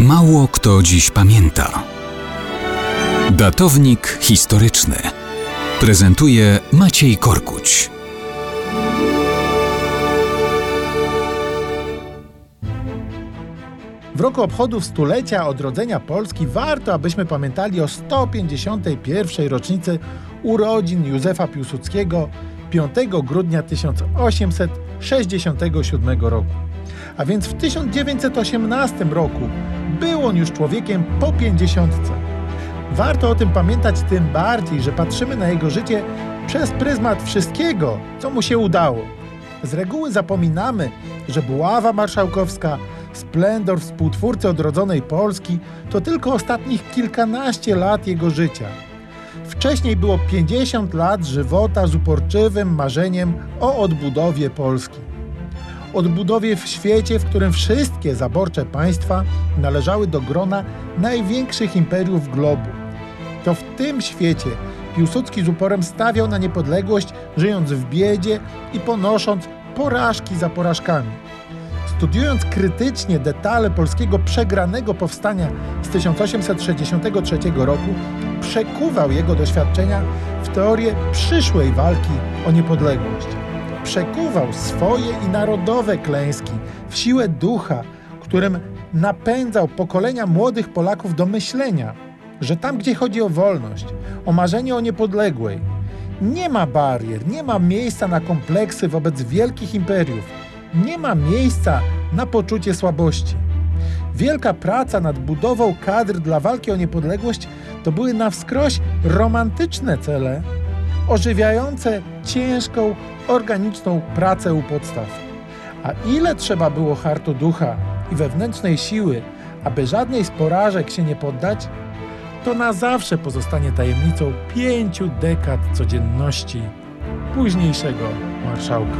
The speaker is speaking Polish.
Mało kto dziś pamięta. Datownik historyczny prezentuje Maciej Korkuć. W roku obchodów stulecia odrodzenia Polski warto, abyśmy pamiętali o 151. rocznicy urodzin Józefa Piłsudskiego 5 grudnia 1867 roku. A więc w 1918 roku był on już człowiekiem po 50. Warto o tym pamiętać tym bardziej, że patrzymy na jego życie przez pryzmat wszystkiego, co mu się udało. Z reguły zapominamy, że buława marszałkowska, splendor współtwórcy odrodzonej Polski to tylko ostatnich kilkanaście lat jego życia. Wcześniej było 50 lat żywota z uporczywym marzeniem o odbudowie Polski. Odbudowie w świecie, w którym wszystkie zaborcze państwa należały do grona największych imperiów globu. To w tym świecie Piłsudski z uporem stawiał na niepodległość, żyjąc w biedzie i ponosząc porażki za porażkami. Studiując krytycznie detale polskiego przegranego powstania z 1863 roku, przekuwał jego doświadczenia w teorię przyszłej walki o niepodległość. Przekuwał swoje i narodowe klęski w siłę ducha, którym napędzał pokolenia młodych Polaków do myślenia, że tam, gdzie chodzi o wolność, o marzenie o niepodległej, nie ma barier, nie ma miejsca na kompleksy wobec wielkich imperiów, nie ma miejsca na poczucie słabości. Wielka praca nad budową kadr dla walki o niepodległość to były na wskroś romantyczne cele, ożywiające ciężką, organiczną pracę u podstaw. A ile trzeba było hartu ducha i wewnętrznej siły, aby żadnej z porażek się nie poddać, to na zawsze pozostanie tajemnicą pięciu dekad codzienności późniejszego marszałka.